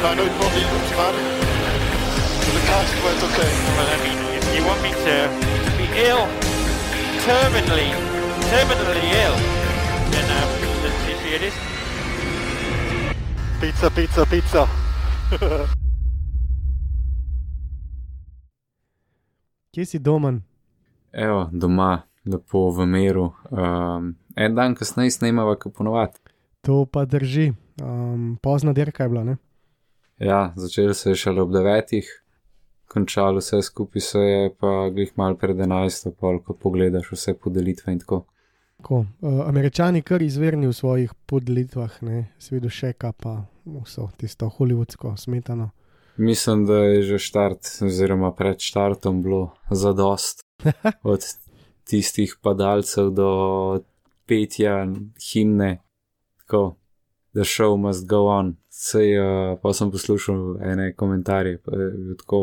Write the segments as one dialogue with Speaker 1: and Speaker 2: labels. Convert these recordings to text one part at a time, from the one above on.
Speaker 1: I know it won't be bad. The car's quite okay.
Speaker 2: Well, I mean, if you want me to be ill, terminally, terminally ill, then um, let's see see it is.
Speaker 1: Pizza, pizza, pizza.
Speaker 3: Kje si domen?
Speaker 4: Evo, doma, lepo v miru. Um, en dan kasneje snemava, kot ponovadi.
Speaker 3: To pa drži. Um, pozna dirka je bila, ne?
Speaker 4: Ja, začeli se je šele ob devetih, končalo vse skupaj se je pa glih mal pred enajsto, pol, ko pogledaš vse podelitve in tako.
Speaker 3: Ko, uh, Američani kar izverni v svojih podelitvah, ne, svedo še kaj pa vso tisto hollywoodsko smetano.
Speaker 4: Mislim, da je že štart, oziroma pred štartom bilo zadost. Od tistih padalcev do petja himne, tako, the show must go on. Sej, uh, pa sem poslušal ene komentarje, pa je bil tako,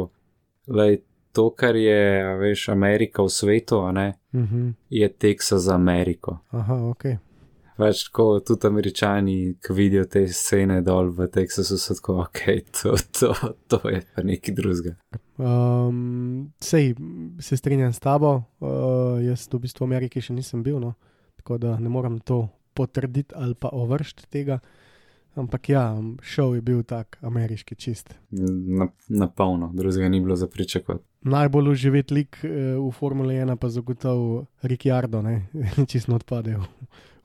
Speaker 4: lej, to, kar je, veš, Amerika v svetu, ne,
Speaker 3: Uh -huh.
Speaker 4: je Teksas za Ameriko.
Speaker 3: Aha, ok.
Speaker 4: Več tako, tudi američani, ki vidijo te scene dol v Teksasu, so tako, ok, to, to, to je pa nekaj drugega.
Speaker 3: Um, sej se strinjam s tabo, uh, jaz v bistvu v Ameriki še nisem bil, no, tako da ne morem to potrditi ali pa ovršiti tega. Ampak ja, šov je bil tak ameriški čist.
Speaker 4: Na, na polno, drugega ni bilo za pričakovati.
Speaker 3: Najbolj uživeti lik eh, v Formuli 1 pa zagotovo Ricciardo, ne, čisto odpadejo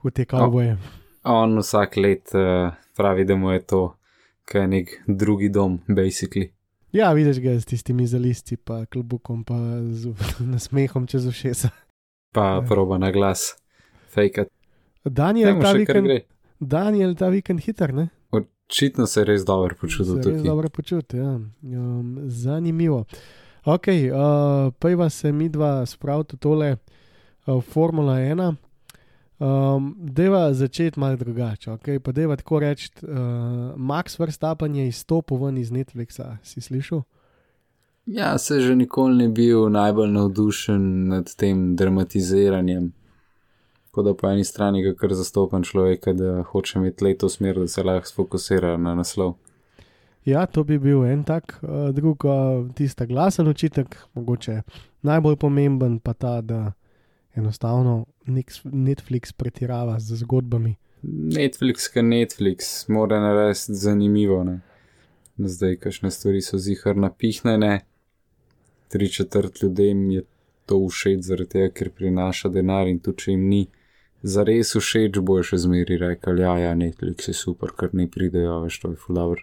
Speaker 3: v te kavboje.
Speaker 4: On vsak let uh, pravi, da mu je to, kaj je nek drugi dom, basically.
Speaker 3: Ja, vidiš ga s tistimi zalisti, pa klobukom, pa z nasmehom čez ušesa.
Speaker 4: Pa
Speaker 3: Ja.
Speaker 4: proba na glas, fake.
Speaker 3: Daniel ta,
Speaker 4: kar
Speaker 3: vikend,
Speaker 4: gre.
Speaker 3: Daniel ta vikend hiter, ne?
Speaker 4: Očitno se res dobro počutil
Speaker 3: Se res
Speaker 4: tukaj.
Speaker 3: dobro počuti, ja. Um, zanimivo. Ok, uh, pejva se mi dva spraviti tole uh, Formula 1. Um, deva začeti malo drugače, okay? pa deva tako reči, uh, Max Verstappen je izstopil ven iz Netflixa, si slišal?
Speaker 4: Ja, se že nikoli ni bil najbolj navdušen nad tem dramatiziranjem. Tako da po eni strani ga kar zastopam človeka, da hoče imeti leto smer, da se lahko sfokusira na naslov.
Speaker 3: Ja, to bi bil en tak, uh, drug, tista glasen očitek, mogoče najbolj pomemben pa ta, da enostavno Netflix pretirava z zgodbami.
Speaker 4: Netflix, ka Netflix, mora narediti zanimivo. Ne? Zdaj, kakšne stvari so zihar napihnjene, tri četrt ljudem je to všeč, zaradi tega, ker prinaša denar in tudi če jim ni. Zares všeč bojo še zmeri rekli, ja, ja, Netflix je super, ker ne pridejo, veš, to je fulabr.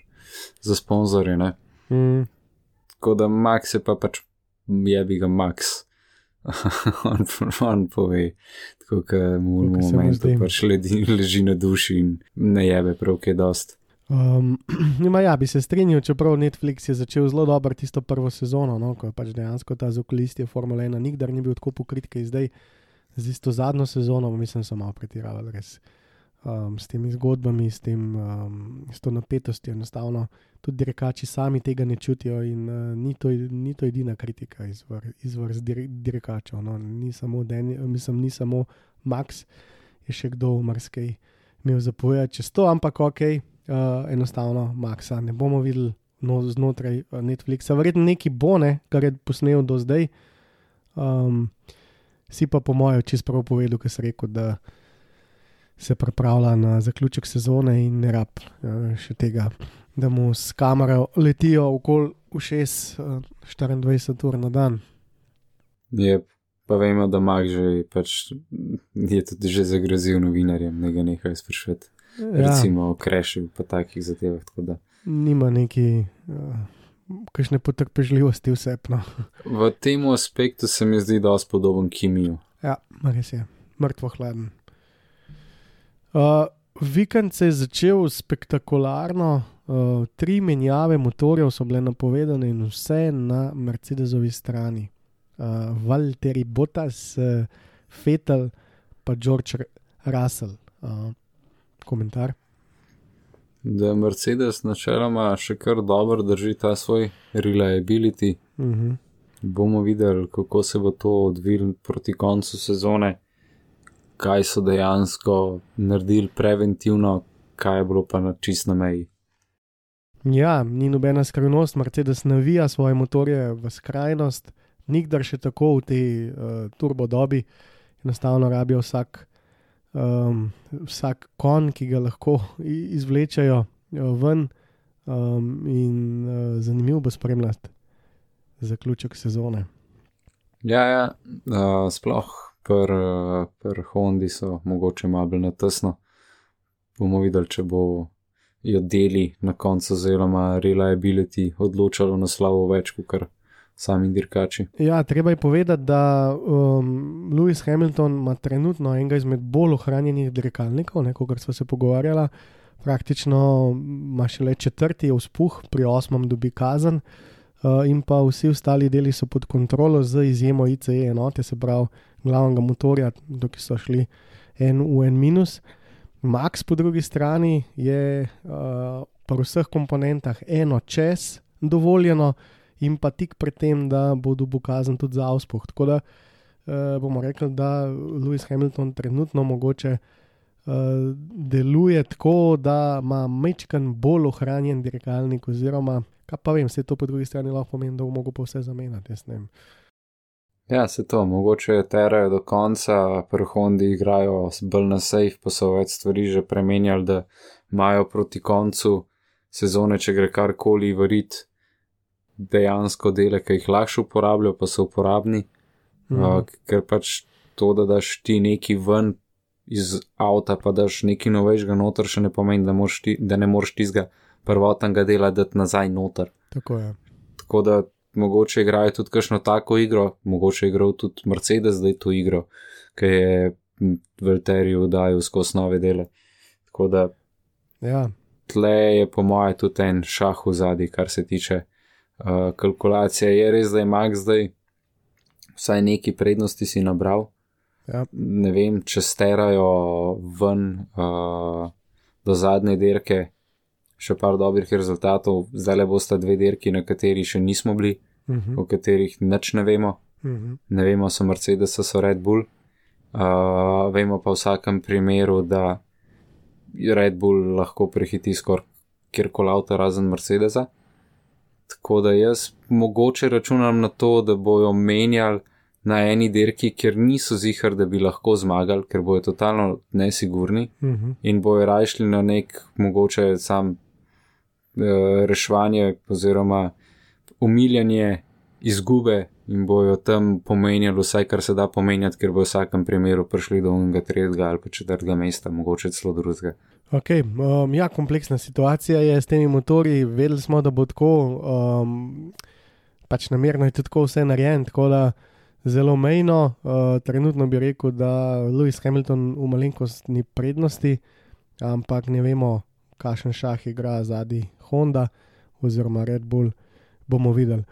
Speaker 4: Za sponzorje, ne.
Speaker 3: Mm.
Speaker 4: Tako da Max je pa pač, jebi ga Max. on, on pove, tako da mu v momentu pač leži, leži na duši in ne jebe prav kaj dost.
Speaker 3: Um, ja, bi se strinjal, čeprav Netflix je začel zelo dobro tisto prvo sezono, no, ko je pač dejansko ta zakulistje Formule 1 nikdar ni bil tako pokrit, je zdaj. Z isto zadnjo sezono, mislim, so malo pretiravali res. Um, s temi zgodbami, s, tem, um, s to napetostjo, enostavno tudi dirkači sami tega ne čutijo, in uh, ni, to, ni to edina kritika izvor, izvor z dir, dirkačev. No. Ni, samo Daniel, mislim, ni samo Max, je še kdo v Marskej imel zapovedati čez to, ampak ok, uh, enostavno Maxa ne bomo videli no, znotraj uh, Netflixa. Verjetno neki bo, ne, kar je posnel do zdaj. Um, si pa po mojem čist prav povedal, ker si rekel, da se pripravlja na zaključek sezone in ne rab uh, še tega, da mu s kamero letijo okoli ušes uh, 24 ur na dan.
Speaker 4: Je, pa vemo, da Max že pač je tudi že zagrozil novinarjem, da ga nekaj sprašuje.
Speaker 3: Ja,
Speaker 4: Recimo o krešu, pa takih zadevah.
Speaker 3: nima neki. Uh, Kakšne potrpežljivosti vsepno.
Speaker 4: V tem aspektu se mi zdi dosti podoben Kimiju.
Speaker 3: Ja, res je, mrtvo hladen. Uh, vikend se je začel spektakularno, uh, tri menjave motorjev so bile napovedane in vse na Mercedesovi strani. Uh, Valtteri Bottas, uh, Fetel, pa George Russell. Uh, komentar.
Speaker 4: Da Mercedes načeloma še kar dobro drži ta svoj reliability.
Speaker 3: Uh -huh.
Speaker 4: Bomo videli, kako se bo to odvilo proti koncu sezone, kaj so dejansko naredili preventivno, kaj je bilo pa na čist na meji.
Speaker 3: Ja, ni nobena skrivnost, Mercedes navija svoje motorje v skrajnost, nikdar še tako v tej uh, turbo dobi, enostavno rabijo vsak, um, vsak kon, ki ga lahko i- izvlečejo uh, ven, um, in uh, zanimivo bo spremljati zaključek sezone.
Speaker 4: Ja, ja uh, sploh pri pr Hondi so mogoče malo na tesno. Bomo videli, če bo jo deli na koncu, oziroma reliability odločalo naslavo več kot kar sami dirkači.
Speaker 3: Ja, treba je povedati, da um, Lewis Hamilton ima trenutno enega izmed bolj ohranjenih dirkalnikov, kot smo se pogovarjali. Praktično ima še le četrti vzpuh, pri osmem dobi kazen, uh, in pa vsi ostali deli so pod kontrolo, z izjemo ICE enote, se pravi glavnega motorja, ki so šli en v en minus. Max po drugi strani je uh, pri vseh komponentah eno čez dovoljeno, in pa tik pred tem, da bo dobil kazen tudi za auspuh. Tako da uh, bomo rekli, da Lewis Hamilton trenutno mogoče uh, deluje tako, da ima mečkan bolj ohranjen dirkalnik, oziroma kaj pa vem, se to po drugi strani lahko pomeni, da bo mogel pa vse zamenjati.
Speaker 4: Ja, se to, mogoče terajo do konca, pri Hondi igrajo bolj na safe, pa so več stvari že premenjali, da imajo proti koncu sezone, če gre karkoli varit, dejansko dele, ki jih lahko uporabljajo, pa so uporabni.
Speaker 3: Mhm.
Speaker 4: Uh, ker pač to, da daš ti neki ven iz avta, pa daš neki novejšega noter, še ne pomeni, da, ti, da ne moreš tizga prvotnega dela dati nazaj noter.
Speaker 3: Tako je.
Speaker 4: Tako da mogoče igrajo tudi kakšno tako igro, mogoče igrajo tudi Mercedes zdaj to igro, ki je Velteriju dajal skozi nove dele. Tako da
Speaker 3: Ja,
Speaker 4: tle je po moje tudi en šah v zadnji, kar se tiče uh, kalkulacije. Je res, da je Max zdaj vsaj neki prednosti si nabral.
Speaker 3: Ja.
Speaker 4: Ne vem, če sterajo ven uh, do zadnje dirke še par dobrih rezultatov, zdaj le bosta dve dirki, na kateri še nismo bili,
Speaker 3: uh -huh.
Speaker 4: o katerih nič ne vemo.
Speaker 3: Uh -huh.
Speaker 4: Ne vemo, so Mercedes, so Red Bull. Uh, vemo pa v vsakem primeru, da Red Bull lahko prehiti skoraj kjerkoli avto razen Mercedesa. Tako da jaz mogoče računam na to, da bojo menjali na eni dirki, kjer niso zihar, da bi lahko zmagali, ker bojo totalno nesigurni
Speaker 3: Uh -huh.
Speaker 4: in bojo rajšli na nek mogoče sam uh, reševanje oziroma umiljanje izgube in bojo tam pomenjali vsaj, kar se da pomenjati, ker bo v vsakem primeru prišli do unega tretjega ali pa četrtega mesta, mogoče celo drugega.
Speaker 3: Okay, um, ja, kompleksna situacija je s temi motorji. Vedeli smo, da bo tako, um, pač namerno je tudi vse narejeno, tako da zelo mejno. Uh, trenutno bi rekel, da Lewis Hamilton v malenkostni prednosti, ampak ne vemo, kakšen šah igra zadnji Honda oziroma Red Bull. Bomo videli.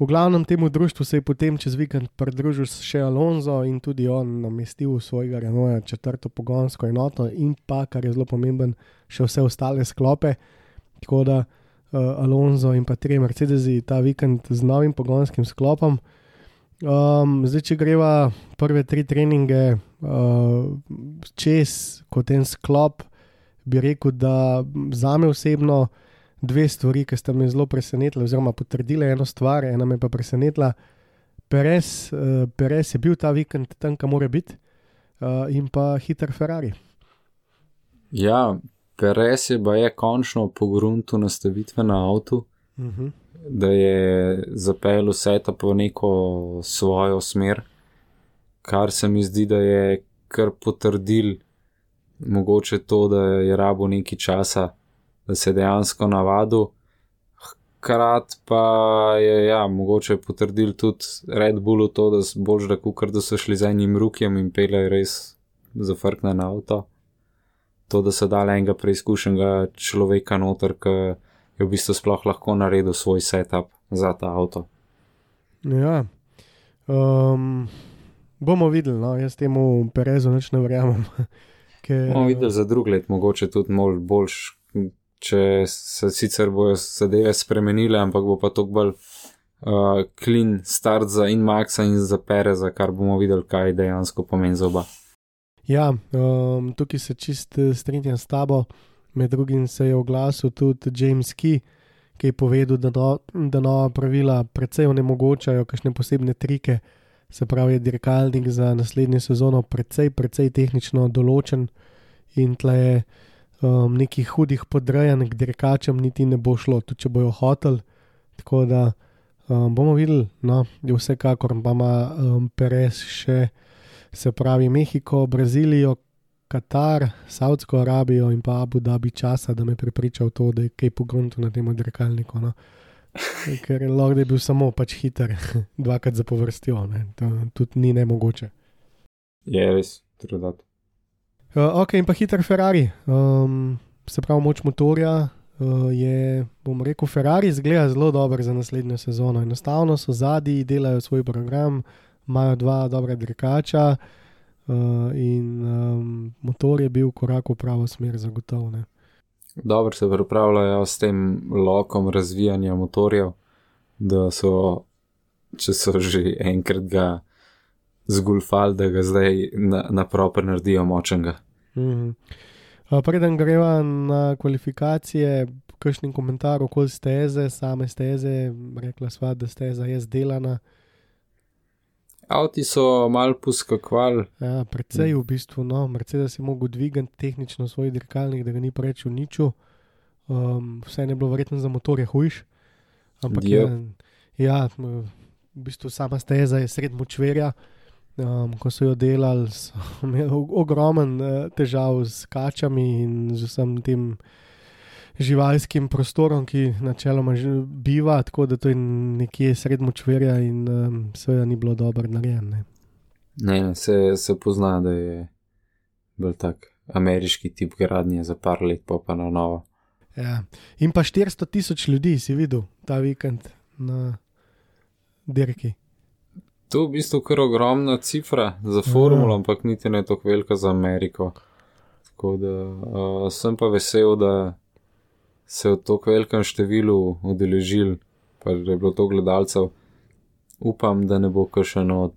Speaker 3: V glavnem temu društvu se je potem čez vikend pridružil še Alonso in tudi on namestil svojega Renaulta četrto pogonsko enoto in pa, kar je zelo pomemben, še vse ostale sklope. Tako da uh, Alonso in pa tri Mercedesi ta vikend z novim pogonskim sklopom. Um, zdaj, če greva prve tri treninge uh, čez kot en sklop, bi rekel, da za me osebno dve stvari, ki sta me zelo presenetile, oziroma potrdile eno stvar, ena me pa presenetila. Perez, uh, Perez je bil ta vikend tam, kam mora biti, uh, in pa hiter Ferrari.
Speaker 4: Ja, Perez je pa je končno pogruntu nastavitve na avtu,
Speaker 3: Uh -huh.
Speaker 4: da je zapeljal vse to po neko svojo smer, kar se mi zdi, da je kar potrdil mogoče to, da je rabo nekaj časa, da se je dejansko navadil. Hkrati pa je, ja, mogoče potrdil tudi Red Bullu to, da so bolj da kukar, da so šli z enim rukjem in pele res zafrkne na avto. To, da so dali enega preizkušenega človeka noter, ki je v bistvu sploh lahko naredil svoj setup za ta avto.
Speaker 3: Ja. Um, bomo videli, no, jaz temu Perezu več ne verjamem. Ker,
Speaker 4: Bomo videli za drug let, mogoče tudi mol boljš, če se sicer bojo zadeve spremenile, ampak bo pa to bolj uh, clean start za in Maxa in za Pereza, kar bomo videli, kaj dejansko pomeni za oba.
Speaker 3: Ja, um, tukaj se čist eh, strinjam s tabo. Med drugim se je oglasil tudi James Key, ki je povedal, da, no, da nova pravila precej onemogočajo kakšne posebne trike. Se pravi, je dirkalnik za naslednjo sezono precej, precej tehnično določen in tle je um, nekih hudih podrejanj k dirkačem niti ne bo šlo, tudi če bojo hotel. Tako da um, bomo videli, no, je vsekakor pa ima um, Perez še, se pravi, Mehiko, Brazilijo, Katar, Saudsko Arabijo in pa Abu Dhabi časa, da me prepriča v to, da je kaj pogrunto na tem dirkalniku. No. Ker lahko, je bil samo pač hiter, dvakrat za povrstjo, ne. to tudi ni nemogoče.
Speaker 4: Je res, trudat.
Speaker 3: Uh, ok, in pa hiter Ferrari. Um, se pravi, moč motorja uh, je, bom rekel, Ferrari zgleda zelo dobro za naslednjo sezono. Enostavno so zadnji, delajo svoj program, imajo dva dobra dirkača uh, in um, motor je bil korak v pravo smer, zagotovo. Ne.
Speaker 4: Dobro se pripravljajo s tem lokom razvijanja motorjev, da so, če so že enkrat ga zgulfali, da ga zdaj na, na proper naredijo močnega.
Speaker 3: Mhm. Uh, Preden greva na kvalifikacije, kakšen komentar okoli steze, same steze, rekla sva, da steza je zdelana.
Speaker 4: Avti so mal poskakvali,
Speaker 3: Ja, precej v bistvu, no, Mercedes je mogel dvigati tehnično svoj dirkalnik, da ga ni preveč uničil. Um, vse je bilo verjetno za motorje hujš. Ampak
Speaker 4: Jep.
Speaker 3: je, ja, v bistvu sama steza je sred močverja. Um, ko so jo delali, so imeli og- ogromen uh, težav s kačami in z vsem tem živalskim prostorom, ki načeloma že biva, tako da to je nekje sred močverja in um, seveda ni bilo dobro narejeno. ne,
Speaker 4: se, se pozna, da je bil tak ameriški tip gradnje za par let, pa pa na novo.
Speaker 3: Ja. In pa 400 tisoč ljudi si videl ta vikend na dirki.
Speaker 4: To je v bistvu kar ogromna cifra za formulo, ampak niti ne tako velika za Ameriko. Tako da uh, sem pa vesel, da se je v tako velikem številu udeležil, pa da je bilo to gledalcev. Upam, da ne bo kakšen od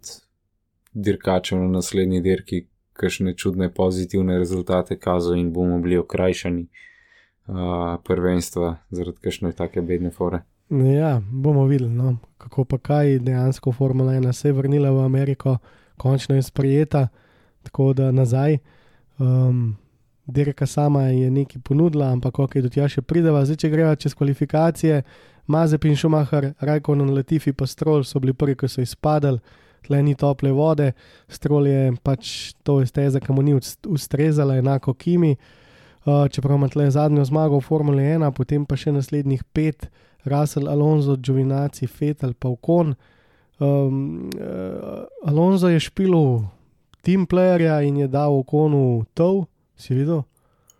Speaker 4: dirkačev na naslednji dirki kakšne čudne pozitivne rezultate kazal in bomo bili okrajšani uh, prvenstva zaradi kakšne take bedne fore.
Speaker 3: Ja, bomo videli, no, kako pa kaj dejansko Formula 1 se je vrnila v Ameriko, končno je sprejeta, tako da nazaj. Um, Dirka sama je nekaj ponudila, ampak ok, do tja še prideva. Zdaj, če greva čez kvalifikacije, Mazep in Šumahar, Rajkon in Latifi pa Strol so bili prvi, ki so izpadali, tle ni tople vode, Strol je pač to je steza, ki mu ni ust- ustrezala, enako Kimi. Uh, čeprav ima tle zadnjo zmago v Formuli 1, potem pa še naslednjih pet, Russell, Alonso, Giovinazzi, Fetel, pa Okon. Um, uh, Alonso je špilil team playerja in je dal Okonu tov, si videl?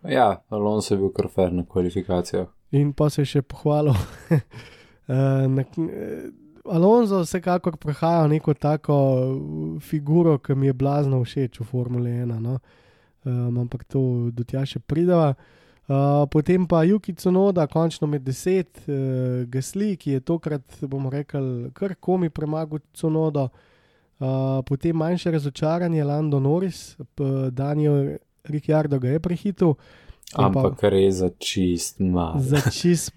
Speaker 4: Ja, Alonso je bil kar fer na kvalifikacijah.
Speaker 3: In pa se je še pohvalil. uh, na, eh, Alonso vsekakor prehaja neko tako figuro, ki mi je blazno všeč v Formuli 1. No? Um, ampak to do tja še prideva. Uh, potem pa Juki Cunoda, končno med deset, uh, Gasli, ki je tokrat, bomo rekli, kar komi premagal Cunodo. Uh, potem manjše razočaranje, Lando Norris, Daniel Ricciardo ga je prehitil. In pa-
Speaker 4: Ampak res za čist mal.
Speaker 3: Za čist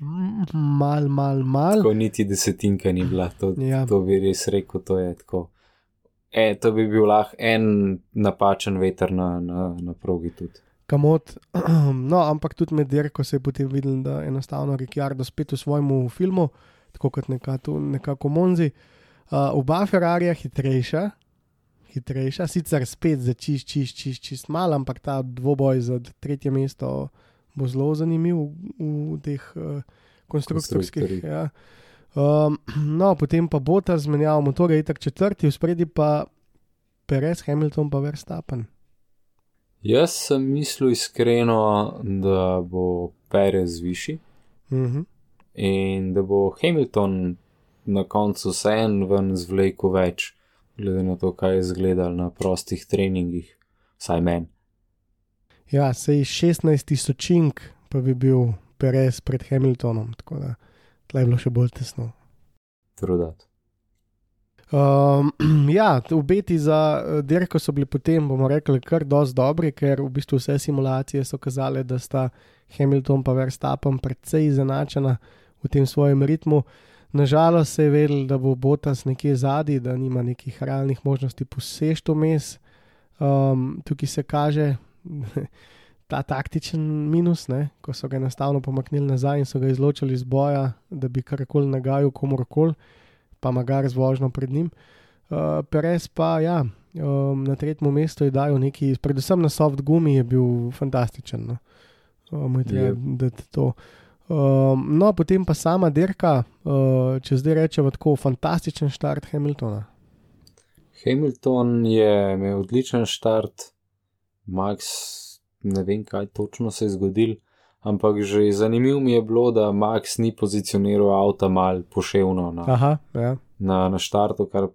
Speaker 3: mal, mal, mal.
Speaker 4: Tako niti desetinka ni bila, to,
Speaker 3: Ja.
Speaker 4: to bi res rekel, to je tako. E, to bi bil lahko en napačen veter na, na, na progi tudi.
Speaker 3: Kamot. No, ampak tudi med dirko se je potem videl, da je enostavno Ricciardo spet v svojem filmu, tako kot nekako, nekako Monzi. Uh, oba Ferrarija hitrejša, hitrejša, sicer spet za čist, čist, čist, čist malo, ampak ta dvoboj za tretje mesto bo zelo zanimiv v, v teh uh, konstruktorskih. Ja. Um, no, potem pa bo ta zmenjal motor, je tako četrti, v spredi pa Perez, Hamilton pa Verstappen.
Speaker 4: Jaz sem mislil iskreno, da bo Perez višji,
Speaker 3: Mhm.
Speaker 4: in da bo Hamilton na koncu vseen ven zvlekel več, glede na to, kaj je izgledal na prostih treningih, vsaj meni.
Speaker 3: Ja, sej 16 tisočink pa bi bil Perez pred Hamiltonom, tako da tle je bilo še bolj tesno.
Speaker 4: Trudat.
Speaker 3: Um, ja, obeti za eh, dirko so bili potem, bomo rekli, kar dosti dobri, ker v bistvu vse simulacije so kazale, da sta Hamilton pa Verstappen precej izenačena v tem svojem ritmu. Nažalost se je vedel, da bo Botas nekje zadnji, da nima nekih realnih možnosti posežti vmes. Um, tukaj se kaže ta taktičen minus, ne? ko so ga enostavno pomaknili nazaj in so ga izločili iz boja, da bi karkoli nagajal komorkoli, pa magar z vožnjo pred njim. Uh, Perez pa ja, um, na tretjem mestu je dal neki, predvsem na soft gumi, je bil fantastičen. No? Um, je, da to. Um, no, potem pa sama dirka, uh, če zdaj rečemo tako, fantastičen štart Hamiltona.
Speaker 4: Hamilton je imel odličen štart, Max, ne vem, kaj točno se je zgodil, ampak že zanimivo mi je bilo, da Max ni pozicioniral avta mal poševno na,
Speaker 3: Aha, ja.
Speaker 4: na, na štartu, kar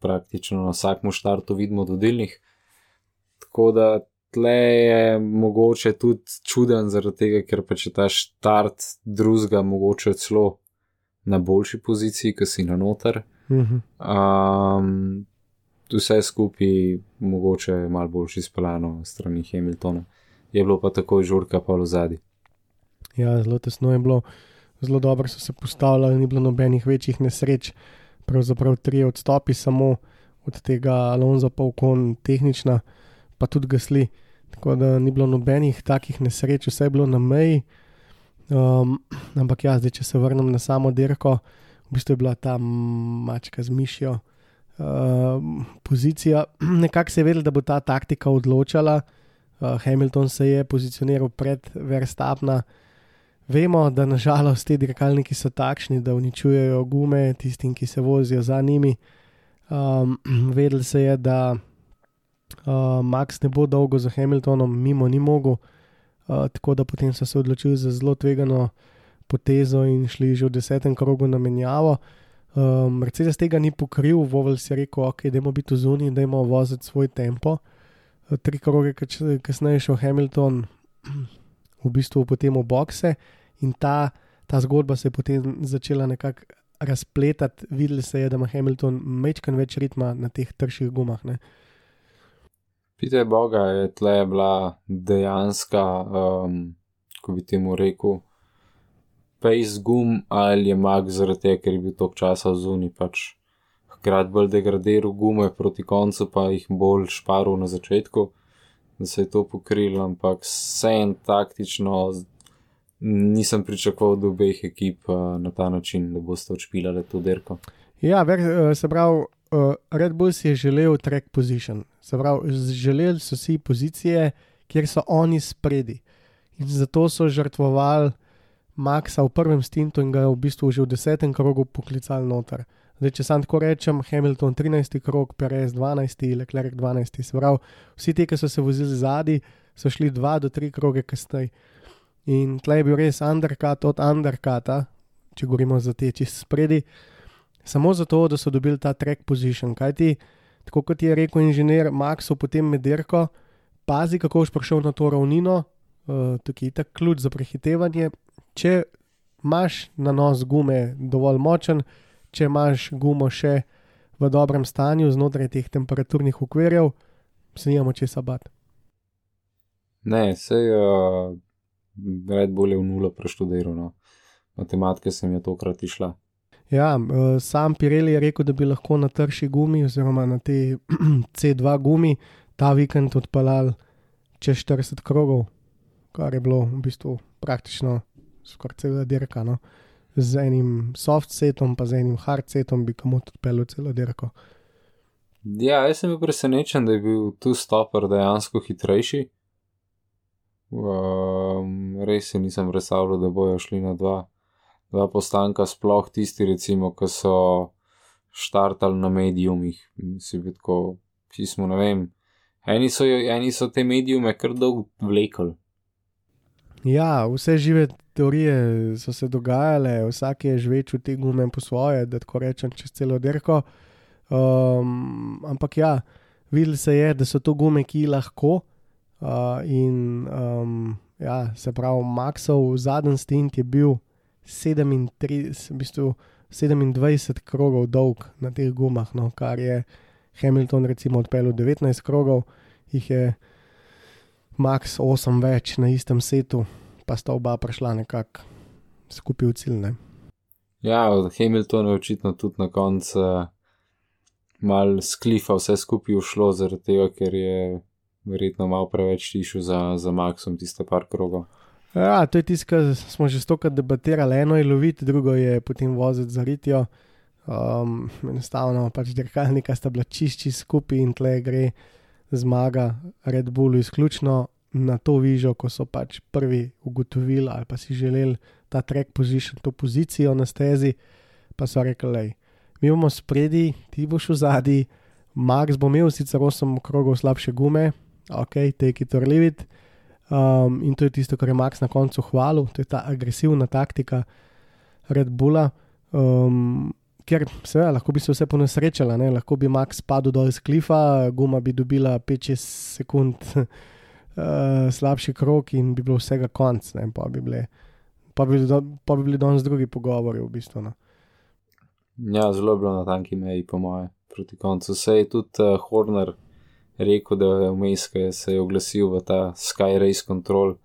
Speaker 4: praktično na vsakem štartu vidimo od vodilnih. Tako da tle je mogoče tudi čuden, zaradi tega, ker pa če ta štart drugega, mogoče celo na boljši poziciji, ki si na noter.
Speaker 3: Mhm.
Speaker 4: Um, vse skupaj, mogoče malo bolj izpeljano strani Hamiltona. Je bilo pa takoj žurka pa v zadnji.
Speaker 3: Ja, zelo tesno je bilo, zelo dobro so se postavljali, ni bilo nobenih večjih nesreč, pravzaprav tri odstopi, samo od tega Alonso pa ukon tehnična, pa tudi gasli. Tako da ni bilo nobenih takih nesreč, vse je bilo na meji. Um, ampak ja, zdaj, če se vrnem na samo dirko, v bistvu je bila ta mačka z mišjo. Uh, pozicija, nekako se je vedel, da bo ta taktika odločala. Uh, Hamilton se je pozicioniral pred Verstappna. Vemo, da nažalost ti dirkalniki so takšni, da uničujejo gume tistim, ki se vozijo za njimi. Um, vedel se je, da uh, Max ne bo dolgo za Hamiltonom, mimo ni mogel, uh, tako da potem so se odločili za zelo tvegano potezo in šli že v desetem krogu na menjavo. Um, Mercedes tega ni pokril, Vovel si je rekel, ok, idemo biti v zuni, idemo voziti svoj tempo. Tri kroge kasneje šel Hamilton, v bistvu potem v bokse in ta, ta zgodba se je potem začela nekako razpletati. Videli se je, da ima Hamilton mečkan več ritma na teh trših gumah. Ne.
Speaker 4: Pite Boga je tle bila dejanska, um, ko bi temu rekel, pace gum ali je mag zaradi tega, ker je bil tok časa zunaj, pač hkrati bolj degradiral gume proti koncu, pa jih bolj šparil na začetku, da se je to pokril, ampak vsem taktično nisem pričakoval od obeh ekip uh, na ta način, da boste odšpilali to derko.
Speaker 3: Ja, ver, se pravi, uh, Red Bull si je želel track position. Se pravi, želeli so si pozicije, kjer so oni spredi. In zato so žrtvovali Maxa v prvem stintu in ga v bistvu že v desetem krogu poklicali noter. Zdaj, če sam tako rečem, Hamilton 13. krog, Perez 12. Leclerc 12. Se pravi, vsi ti, ki so se vozili zadnji, so šli 2 do 3 kroge kasneje. In tle je bil res undercut od undercuta, če govorimo za te čist spredi, samo zato, da so dobili ta track position. Kaj ti, tako kot je rekel inženir Maxo, potem med dirko, pazi, kako boš prišel na to ravnino, uh, tukaj je ta ključ za prehitevanje. Če imaš na nos gume dovolj močen, če imaš gumo še v dobrem stanju znotraj teh temperaturnih okvirjev, se nijamo česa bat.
Speaker 4: Ne, sej uh, Red Bull je v nulo preštudiral. No. Matematika sem je tokrat išla.
Speaker 3: Ja, uh, sam Pirelli je rekel, da bi lahko na trši gumi, oziroma na te C2 gumi, ta vikend odpeljal čez 40 krogov, kar je bilo v bistvu praktično skoraj cela dirka. No. Z enim soft setom, pa z enim hard setom bi kamot odpeljal celo dirko.
Speaker 4: Ja, jaz sem bil presenečen, da je bil tu stoper dejansko hitrejši. Um, res se nisem predstavljal, da bojo šli na dva, dva postanka, sploh tisti, recimo, ki so štartali na medijumih. Si bi tako, pismo, ne vem. Eni so, eni so te medijume kar dolgo vlekli.
Speaker 3: Ja, vse žive teorije so se dogajale, vsak je žvečil te gume po svoje, da tako rečem, čez celo dirko. Um, ampak ja, videli se je, da so to gume, ki lahko. Uh, in um, ja, se pravi, Maxov zadnji stint je bil 37, v bistvu 27 krogov dolg na teh gumah, no, kar je Hamilton recimo odpeljal 19 krogov, jih je Max 8 več na istem setu, pa sta oba prišla nekako skupaj v cilj. Ne.
Speaker 4: Ja, od Hamiltona je očitno tudi na koncu uh, mal sklifa vse skupaj ušlo, zaradi tega, ker je verjetno malo preveč tišel za, za Maxom tiste par krogov.
Speaker 3: Ja, to je tisto, kar smo že stokrat debatirali. Eno je loviti, drugo je potem voziti za ritijo. Um, enostavno pač dirkalnika sta bila čišči skupaj in tle gre zmaga Red Bullu izključno na to vižo, ko so pač prvi ugotovili ali pa si želeli ta track position, to pozicijo na stezi, pa so rekli, lej, mi bomo spredi, ti boš v zadnji, Max bo imel sicer 8 krogov slabše gume, ok, take it or leave it. Um, in to je tisto, kar je Max na koncu hvalil, to je ta agresivna taktika Red Bulla. Um, ker seveda lahko bi se vse ponesrečala, ne? lahko bi Max padel dol iz klifa, guma bi dobila 5-6 sekund uh, slabši krok in bi bilo vsega konc, ne? pa bi bili, pa bi, do, pa bi bili danes drugi pogovori v bistvu. No?
Speaker 4: Ja, zelo je bilo na tanki meji, po moje, proti koncu. Se je tudi uh, Horner rekel, da je vmes, ki se je oglasil v ta Sky Race Control.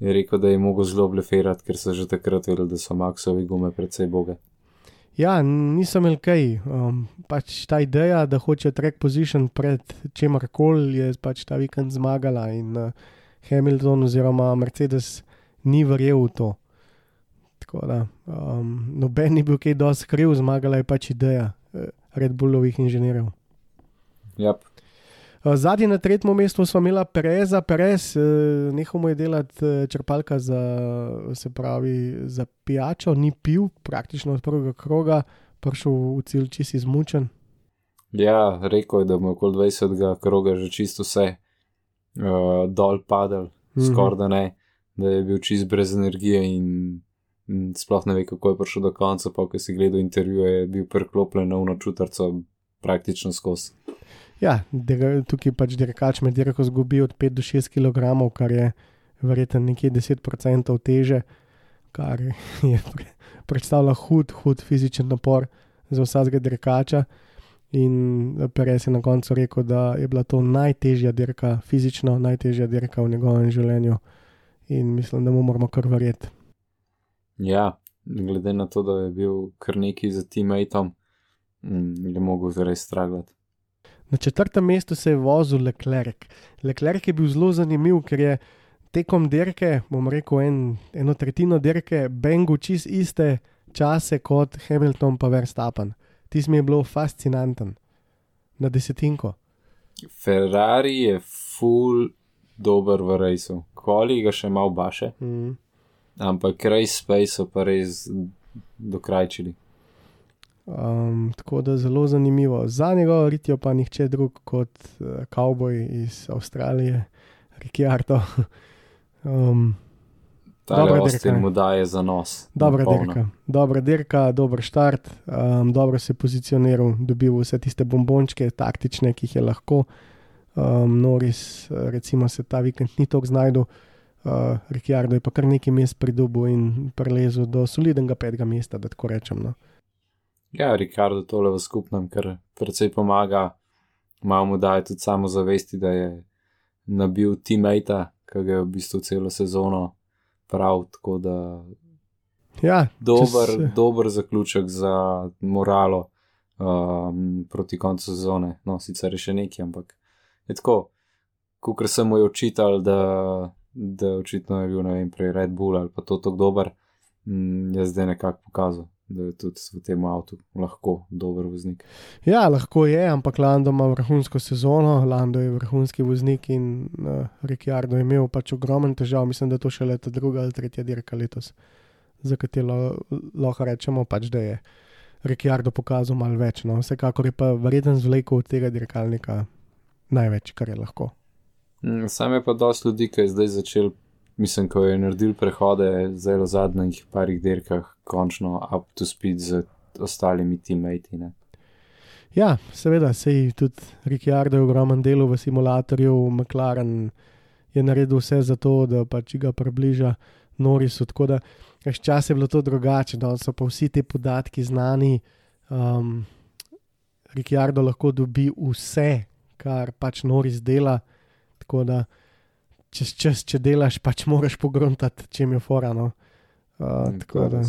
Speaker 4: Je rekel, da je mogel zelo bleferati, ker so že takrat vedeli, da so Maxovi gume predvsej boge.
Speaker 3: Ja, nisem kaj. Um, pač ta ideja, da hoče track position pred čemer koli, je pač ta vikend zmagala in uh, Hamilton oziroma Mercedes ni verjel v to. Tako da um, noben ni bil kaj dosti kriv, zmagala je pač ideja uh, Red Bullovih inženirjev.
Speaker 4: Yep.
Speaker 3: Zadnji na tretjem mestu smo imeli Pereza, Perez, nehal mu je delati črpalka za, se pravi, za pijačo, ni pil praktično od prvega kroga, prišel v cilj čisi izmučen.
Speaker 4: Ja, rekel je, da mu je okoli 20. kroga že čisto vse uh, dol padal, mm -hmm. skoraj da ne, da je bil čist brez energije in, sploh ne ve, kako je prišel do konca, pa ko si gledal intervjuje, je bil priklopljen na unočutarco praktično skozi.
Speaker 3: Ja, tukaj pač dirkač med dirko zgubi od 5 do 6 kg, kar je verjetno nekje 10% teže, kar je predstavlja hud, hud fizičen napor za vsakega dirkača. In Perez je na koncu rekel, da je bila to najtežja dirka, fizično najtežja dirka v njegovem življenju. In mislim, da mu moramo kar verjeti.
Speaker 4: Ja, glede na to, da je bil kar neki za teammateom, je mogel res stragati.
Speaker 3: Na četrtem mestu se je vozil Leclerc. Leclerc je bil zelo zanimiv, ker je tekom dirke, bom rekel, en, eno tretjino dirke, Bengal čist iste čase kot Hamilton pa Verstappen. Ti mi je bilo fascinanten, na desetinko.
Speaker 4: Ferrari je full dober v rejsu, koli ga še malo baše,
Speaker 3: Mm.
Speaker 4: ampak race space so pa res dokrajčili.
Speaker 3: Um, tako da zelo zanimivo. Za njegovo ritijo pa nihče drug kot kavboj uh, iz Avstralije, Ricciardo. um,
Speaker 4: Ta
Speaker 3: Dobra dirka.
Speaker 4: mu daje za nos.
Speaker 3: dobra dirka, dobra dirka, dober štart, um, dobro se je pozicioniral, dobil vse tiste bombončke, taktične, ki jih je lahko. Um, Noris, recimo, se ta vikend ni tako znašel, uh, Ricciardo je pa kar nekaj mest pridobil in prelezel do solidnega petega mesta, da tako rečem. No.
Speaker 4: Ja, Ricardo tole v skupnem, ker precej pomaga, malo mu daje tudi samo zavesti, da je nabil teammate, ki ga je v bistvu celo sezono prav, tako da
Speaker 3: Ja,
Speaker 4: dober,
Speaker 3: čez-
Speaker 4: dober zaključek za moralo um, proti koncu sezone. No, sicer je še nekaj, ampak je tako, kot sem mu je očital, da, da očitno je bil, ne vem, prej Red Bull ali pa to tako dober, mm, je zdaj nekako pokazal, da je tudi v tem avtu lahko dober voznik.
Speaker 3: Ja, lahko je, ampak Lando ima vrhunsko sezono, Lando je vrhunski voznik in uh, Ricciardo je imel pač ogromen težav, mislim, da je to še leta druga ali tretja dirka letos, za katero lahko rečemo, pač, da je Ricciardo pokazal malo več. No. Vsekakor je pa verjeten zvlekel od tega dirkalnika največ, kar je lahko.
Speaker 4: Mm, Sam je pa dosti ljudi, ki je zdaj začel mislim, ko je naredil prehode zdaj v zadnjih parih dirkah, končno up to speed z ostalimi teammati. Ne?
Speaker 3: Ja, seveda, sej tudi Ricciardo je ogromen delo v simulatorju, McLaren je naredil vse za to, da pač ga približa Norisu. Tako da včasih je bilo to drugače, da so pa vsi ti podatki znani. Um, Ricciardo lahko dobi vse, kar pač Noris dela. Tako da čez čas, če delaš, pač moraš pogruntati, če je forano. Uh, tako da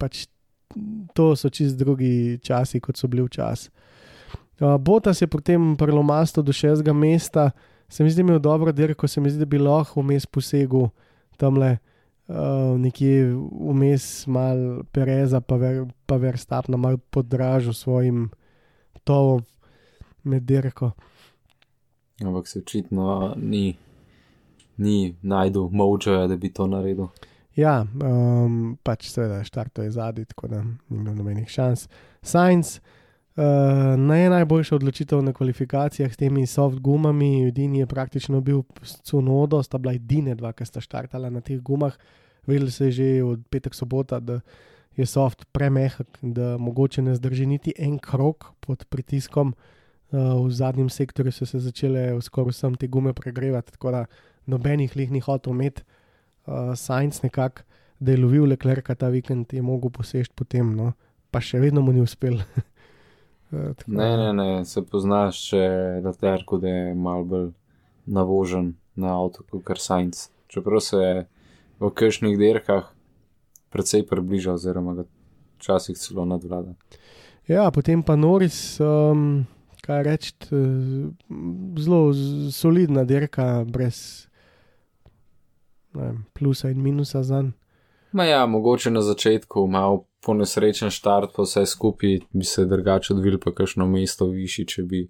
Speaker 3: pač to so čist drugi časi, kot so bili včasih. Uh, Botas je potem prelomasto do šestega mesta, se mi zdi, da je dobro dirko, se mi zdi, da bi lahko vmes posegel tamle. Uh, nekje vmes mal Pereza, pa, ver, pa Verstapna mal podražil svojim tovom med dirko.
Speaker 4: Ampak se očitno ni, ni najdu moča, da bi to naredil.
Speaker 3: Ja, um, pač seveda, štarto je zadnji, tako da ni imel nobenih šans. Science, uh, ne najboljša odločitev na kvalifikacijah s temi soft gumami, edini je praktično bil Cunodo, sta bila edine dva, ki sta štartala na teh gumah. Vedeli se je že od petek sobota, da je soft premehak, da mogoče ne zdrži niti en krok pod pritiskom. Uh, v zadnjem sektorju so se začele skoraj vsem te gume pregrevati, tako da nobenih lih ni hotel imeti uh, Science nekako, da je lovil Leclerca ta vikend, je mogel posežeti potem, no, pa še vedno mu ni uspel. uh, tako
Speaker 4: Ne, ne, ne, se poznaš, če Leclerc, da je mal bolj navožen na avto, kot Sainz. Čeprav se je v kršnih dirkah precej približal, oziroma ga včasih celo nadvlada.
Speaker 3: Ja, potem pa Noris, um, kaj reči, zelo solidna dirka, brez vem, plusa in minusa za njim.
Speaker 4: Ma ja, mogoče na začetku malo ponesrečen štart, pa vse skupaj bi se drugače odvil, pa kakšno mesto višji, če bi,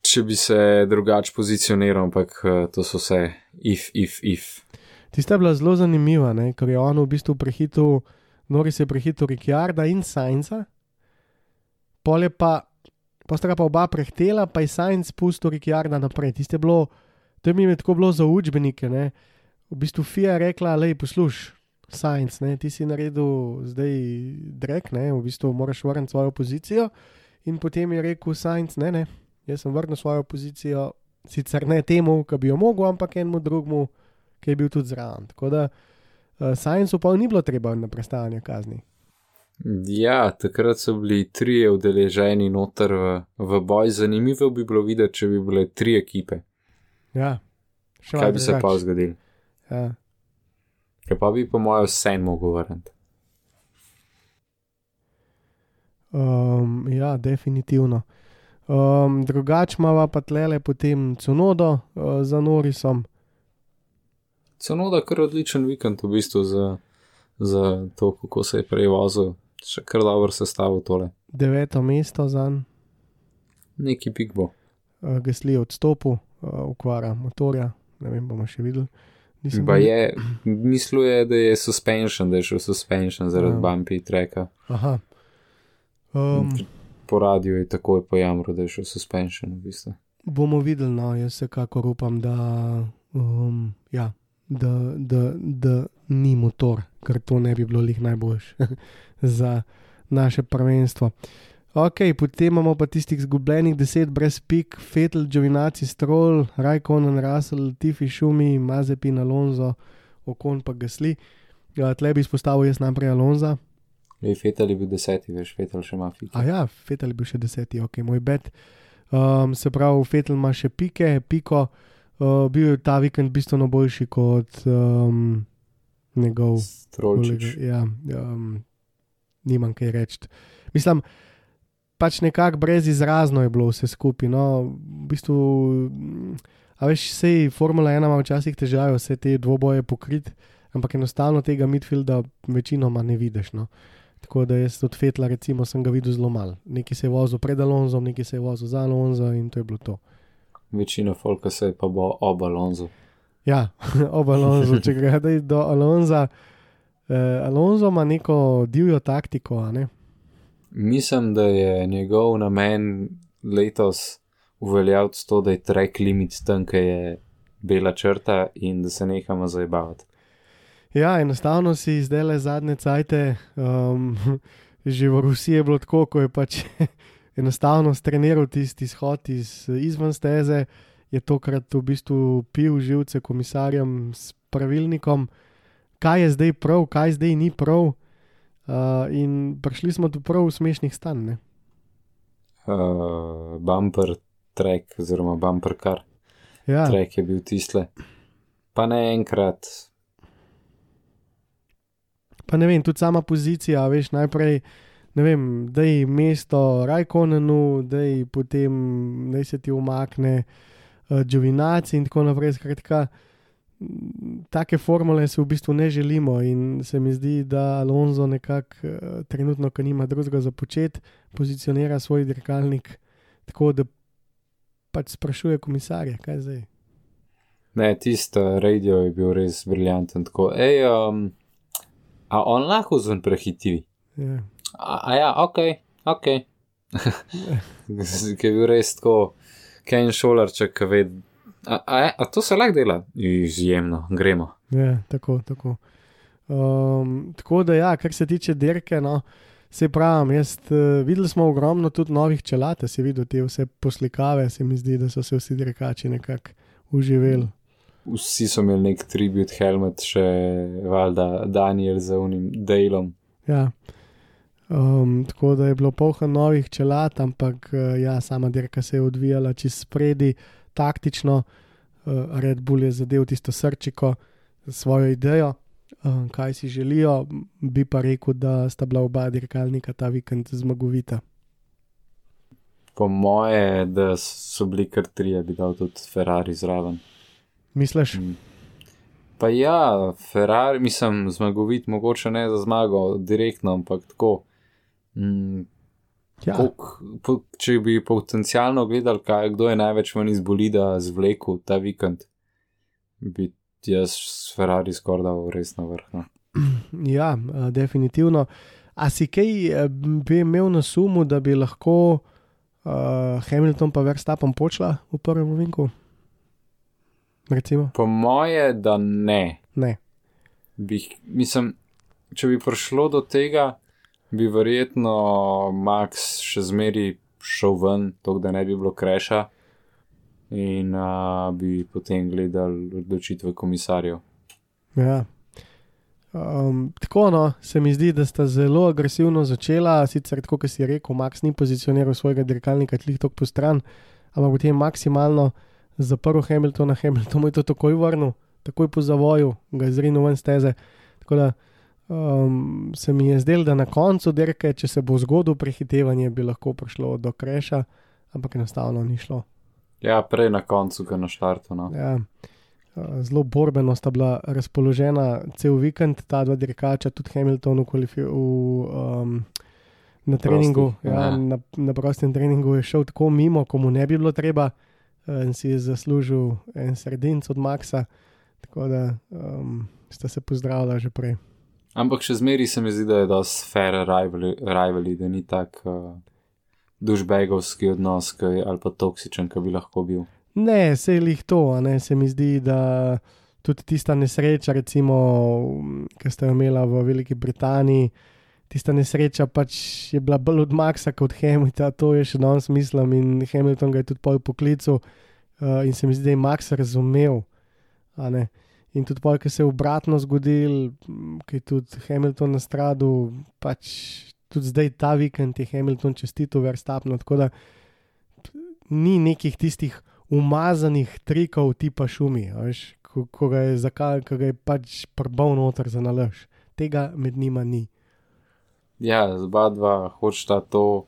Speaker 4: če bi se drugače pozicioniral, ampak eh, to so vse if, if, if.
Speaker 3: Tista je bila zelo zanimiva, ne? ker je on v bistvu prehitil, Noris je prehitil Ricciarda in Sainza, pol je pa, pa sta ga pa oba prehtela, pa je Sainz pustil Ricciarda naprej. Tiste je bilo, to mi je tako bilo za učbenike. Ne? V bistvu Fija je rekla, lej posluš. Science, ne, ti si naredil zdaj drek, ne, v bistvu moraš vrniti svojo pozicijo. In potem je rekel Science, ne, ne, jaz sem vrnil svojo pozicijo, sicer ne temu, ki bi jo mogel, ampak enemu drugemu, ki je bil tudi zraven. Tako da uh, Science pa ni bilo treba na prestajanje kazni.
Speaker 4: Ja, takrat so bili trije udeleženi noter v, v boj. Zanimivo bi bilo videti, če bi bile tri ekipe.
Speaker 3: Ja, še
Speaker 4: Kaj bi se pa zgodilo?
Speaker 3: Ja.
Speaker 4: Ker pa bi, po mojem, vse mogel vrniti.
Speaker 3: Um, ja, definitivno. Um, drugače imamo pa tlele potem Cunodo uh, za Norisom.
Speaker 4: Celoda, kar odličen vikend v bistvu za, za to, kako se je prej vozil. Še kar dobro sestavil tole.
Speaker 3: deveto mesto za njim,
Speaker 4: Neki pik bo.
Speaker 3: uh, Gasli je odstopil, uh, ukvara motorja, ne vem, bomo še videli. Nisem
Speaker 4: Pa je, misluje, da je suspension, da je šel suspension zaradi
Speaker 3: Ja.
Speaker 4: bumpy treka.
Speaker 3: Aha. Um,
Speaker 4: Po radiju je takoj pojamro, da je šel suspension v bistvu.
Speaker 3: bomo videli, no, jaz vsekakor upam, da, um, ja, da, da, da ni motor, ker to ne bi bilo lih najboljš za naše prvenstvo. Ok, potem imamo pa tistih izgubljenih deset brez pik, Fetel, Giovinazzi, Stroll, Rajkonen, Russell, Tifi, Šumi, Mazepin, Alonso, Okon pa Gasli. Ja, tle bi izpostavil jaz najprej Alonza.
Speaker 4: Ej, Fetal je bil deseti, veš, Fetal še ima fik.
Speaker 3: A ja, Fetel je bil še deseti, ok, moj bet. Um, se pravi, Fetel ima še pike, piko, uh, bil je ta vikend bistveno boljši kot um, njegov
Speaker 4: Trolčič.
Speaker 3: kolega. Ja, um, nimam kaj reči. Mislim, pač nekako brez izrazno je bilo vse skupaj. No, v bistvu, a veš, sej Formula 1 ima včasih težave vse te dvoboje pokrit, ampak enostavno tega midfielda večinoma ne vidiš. No. Tako da jaz od Fetla, recimo, sem ga videl zelo malo. Neki se je vozil pred Alonzom, neki se je vozil za Alonzo in to je bilo to.
Speaker 4: Večina folka se je pa bo ob Alonso.
Speaker 3: Ja, ob Alonzu, če gledaj do Alonza. Eh, Alonso ima neko divjo taktiko, ne?
Speaker 4: Mislim, da je njegov namen letos uveljaviti to, da je track limit tam, ki je bela črta in da se nehamo zabavati.
Speaker 3: Ja, enostavno si zdaj le zadnje cajte, um, že v Rusiji je bilo tako, ko je pač enostavno streniral tisti izhod iz, izven steze, je tokrat v bistvu pil živce komisarjem s pravilnikom, kaj je zdaj prav, kaj zdaj ni prav. Uh, in prišli smo do prav smešnih stanj.
Speaker 4: Uh, bumper track, oziroma bumper car.
Speaker 3: Ja,
Speaker 4: Track je bil tisle. Pa ne enkrat,
Speaker 3: pa ne vem, tudi sama pozicija, veš, najprej, ne vem, da je mesto Rajkonenu, da je potem, da se ti umakne uh, Džovinaci in tako naprej. Skratka, m, take formule si v bistvu ne želimo in se mi zdi, da Alonso nekako uh, trenutno, ko nima drugega za početi, pozicionira svoj dirkalnik tako, da pač sprašuje komisarja, kaj zdaj.
Speaker 4: ne, tisto radio je bil res briljanten. Tako, hej, um, a on lahko zven prehiti?
Speaker 3: Ja.
Speaker 4: A, a ja, ok, ok. Ki je bil res tako, Ken šolarček, ki ve. A, a, a to se lahko dela? Izjemno, gremo.
Speaker 3: Ja, tako, tako. Um, tako da, ja, kar se tiče dirke, no, se pravi, jaz uh, videl smo ogromno tudi novih čelad, si videl te vse poslikave, se mi zdi, da so se vsi dirkači nekako uživeli.
Speaker 4: Vsi so imeli nek tribut helmet, še valjda Daniel za unim delom.
Speaker 3: Ja. Um, tako da je bilo polno novih čelad, ampak uh, ja, sama dirka se je odvijala čez spredi, taktično. Uh, Red Bull je zadev tisto srčiko, svojo idejo, um, kaj si želijo, bi pa rekel, da sta bila oba dirkalnika ta vikend zmagovita.
Speaker 4: Po moje, da so bili kar trije, bi dal tudi Ferrari zraven.
Speaker 3: Misliš?
Speaker 4: Mm. Pa ja, Ferrari, mislim, zmagovit, mogoče ne za zmago direktno, ampak tako. Mm,
Speaker 3: Ja,
Speaker 4: kolik, po, če bi potencialno gledali, kaj, kdo je največ ven iz bolida zvlekel ta vikend, bi jaz s Ferrari skoraj dal res na vrh. No.
Speaker 3: ja uh, definitivno. A si kaj eh, bi imel na sumu, da bi lahko uh, Hamilton pa Verstappen počela v prvem vinku? Recimo?
Speaker 4: Po moje, da ne.
Speaker 3: Ne.
Speaker 4: Bi, mislim, če bi prišlo do tega, bi verjetno Max še zmeri šel ven, tako da ne bi bilo kreša. In uh, bi potem gledali odločitve komisarjev.
Speaker 3: Ja. Um, tako no, se mi zdi, da sta zelo agresivno začela, sicer tako, kot si rekel, Max ni pozicioniral svojega dirkalnika tlih tok po stran, ampak potem maksimalno zaprl Hamiltona, Hamilton mu je to takoj vrnil, takoj po zavoju, ga je zrinil ven steze. Tako da um, se mi je zdelo, da na koncu dirke, če se bo zgodil prehitevanje, bi lahko prišlo do kreša, ampak enostavno ni šlo.
Speaker 4: Ja, prej na koncu, kot na štartu. No.
Speaker 3: Ja. Uh, Zelo borbeno sta bila razpoložena cel vikend, ta dva dirkača, tudi Hamilton v, kvalifi- v, um, na treningu.
Speaker 4: Prostih,
Speaker 3: Ja,
Speaker 4: ja.
Speaker 3: na, na prostem treningu je šel tako mimo, komu ne bi bilo treba, uh, in si je zaslužil en sredinc od Maxa, tako da um, sta se pozdravila že prej.
Speaker 4: Ampak še zmeri se mi zdi, da je dosti fair rivalry da ni tak uh, dušbegovski odnos ki, ali pa toksičen, ki bi lahko bil.
Speaker 3: Ne, se je lih to, ne se mi zdi, da tudi tista nesreča, recimo, ki ste jo imela v Veliki Britaniji, tista nesreča pač je bila bolj od Maxa kot od Hamiltona, to je še danes mislim in Hamilton ga je tudi pol poklical uh, in se mi zdi, da je Max razumel. a ne. In tudi pol, ki se je obratno zgodil, ki je tudi Hamilton na stradu, pač tudi zdaj ta vikend je Hamilton čestitil Verstappenu, tako da ni nekih tistih umazanih trikov tipa šumi, veš, ko, ko ga je, zakaj, ko ga je pač prbal noter za nalož. Tega med njima ni.
Speaker 4: Ja, zba dva hočeta to,